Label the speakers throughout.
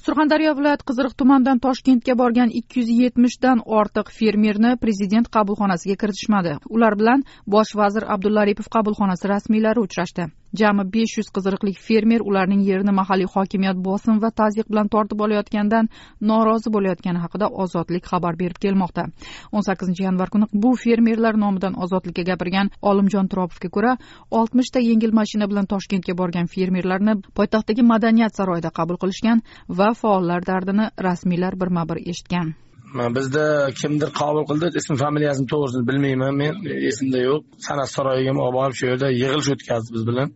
Speaker 1: surxondaryo viloyati qiziriq tumanidan toshkentga borgan ikki yuz yetmishdan ortiq fermerni prezident qabulxonasiga kiritishmadi. Ular bilan bosh vazir abdulla aripov qabulxonasi rasmiylari uchrashdi. Jami besh yuz qiziriqlik fermer ularning yerini mahalliy hokimiyat bosim va tazyiq bilan tortib olayotganidan norozi bo'layotgani haqida ozodlik xabar berib kelmoqda. O'n sakkizinchi yanvar kuni bu fermerlar nomidan ozodlikka gapirgan olimjon turopovga ko'ra oltmishta yengil mashina bilan toshkentga borgan fermerlarni poytaxtdagi madaniyat saroyida qabul qilishgan va faollar dardini rasmiylar birma bir eshitgan.
Speaker 2: Bizda kimdir qabul qildi ism familiyasini to'g'risini bilmayman men esimda yo'q. San'at saroyiga olib borib shu yerda yig'ilish o'tkazdi biz bilan.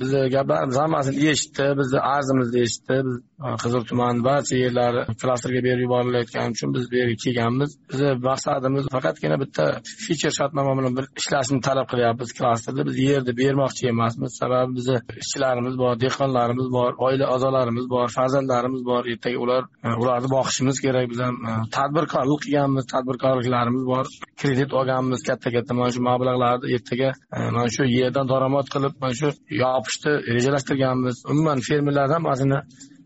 Speaker 2: Bizni gaplarimiz hammasini eshitdi bizni arzimizni eshitdi. Biz qizil tuman barcha yerlari klasterga berib yuborilayotgani uchun biz bu yerga kelganmiz. Bizni maqsadimiz faqatgina bitta ficher shartnoma bilan bir ishlashni talab qilyapmiz klasterda. Biz yerni bermoqchi emasmiz. Sababi bizni ishchilarimiz bor dehqonlarimiz bor oila a'zolarimiz bor farzandlarimiz bor. Ertaga ular ularni boqishimiz kerak. Biz ham tadbirkorlik qilganmiz tadbirkorliklarimiz bor. Kredit olganmiz katta katta. Mana shu mablag'larni ertaga e, mana shu yerdan daromad qilib mana shu yopishni rejalashtirganmiz. Umuman fermerlardan mana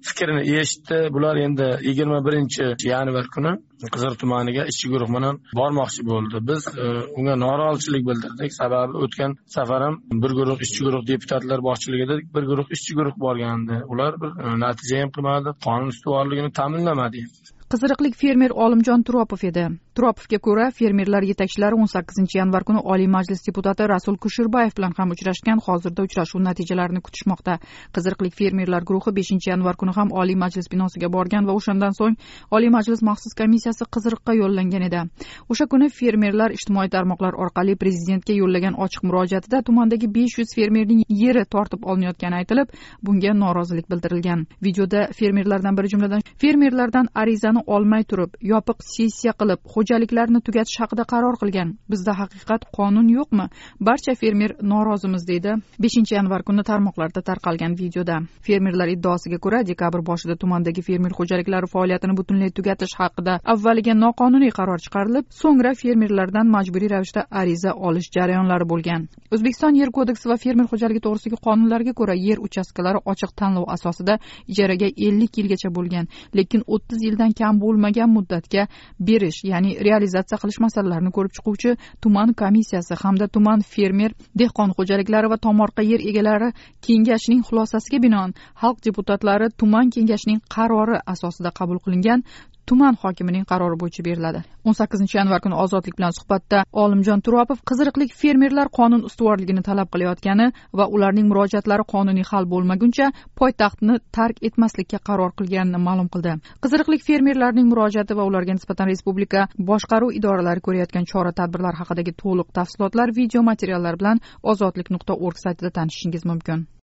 Speaker 2: fikrini eshitdi. Bular endi yigirma birinchi yanvar kuni qizil tumaniga ishchi guruh bilan bormoqchi bo'ldi. Biz e, unga norozichilik bildirdik. Sababi o'tgan safar ham bir guruh ishchi guruh deputatlar boshchiligida bir guruh ishchi guruh borgandi. Ular bir e, natija ham qilmadi qonun ustuvorligini ta'minlamadi.
Speaker 1: Qiziriqlik fermer olimjon turopov edi. Turopovga ko'ra fermerlar yetakchilari o'n sakkizinchi yanvar kuni oliy majlis deputati rasul kusherbayev bilan ham uchrashgan. Hozirda uchrashuv natijalarini kutishmoqda. Qiziriqlik fermerlar guruhi beshinchi yanvar kuni ham oliy majlis binosiga borgan va o'shandan so'ng oliy majlis maxsus komissiyasi qiziriqqa yo'llangan edi. O'sha kuni fermerlar ijtimoiy tarmoqlar orqali prezidentga yo'llagan ochiq murojaatida tumandagi besh yuz fermerning yeri tortib olinayotgani aytilib bunga norozilik bildirilgan. Videoda fermerlardan biri jumladan fermerlardan arizani olmay turib yopiq sessiya qilib xo'jaliklarni tugatish haqida qaror qilgan. Bizda haqiqat qonun yo'qmi? Barcha fermer norozimiz deydi beshinchi yanvar kuni tarmoqlarda tarqalgan videoda. Fermerlar iddaosiga ko'ra dekabr boshida tumandagi fermer xo'jaliklari faoliyatini butunlay tugatish haqida avvaliga noqonuniy qaror chiqarilib so'ngra fermerlardan majburiy ravishda ariza olish jarayonlari bo'lgan. O'zbekiston yer kodeksi va fermer xo'jaligi to'g'risidagi qonunlarga ko'ra yer uchastkalari ochiq tanlov asosida ijaraga ellik yilgacha bo'lgan lekin o'ttiz yildan kam bo'lmagan muddatga berish ya'ni realizatsiya qilish masalalarini ko'rib chiquvchi tuman komissiyasi hamda tuman fermer dehqon xo'jaliklari va tomorqa yer egalari kengashining xulosasiga binoan xalq deputatlari tuman kengashining qarori asosida qabul qilingan tuman hokimining qarori bo'yicha beriladi. O'n sakkizinchi yanvar kuni ozodlik bilan suhbatda olimjon turopov qiziriqlik fermerlar qonun ustuvorligini talab qilayotgani va ularning murojaatlari qonuniy hal bo'lmaguncha poytaxtni tark etmaslikka qaror qilganini ma'lum qildi. Qiziriqlik fermerlarning murojaati va ularga nisbatan respublika boshqaruv idoralari ko'rayotgan chora tadbirlar haqidagi to'liq tafsilotlar video materiallar bilan ozodlik nuqta org saytida tanishishingiz mumkin.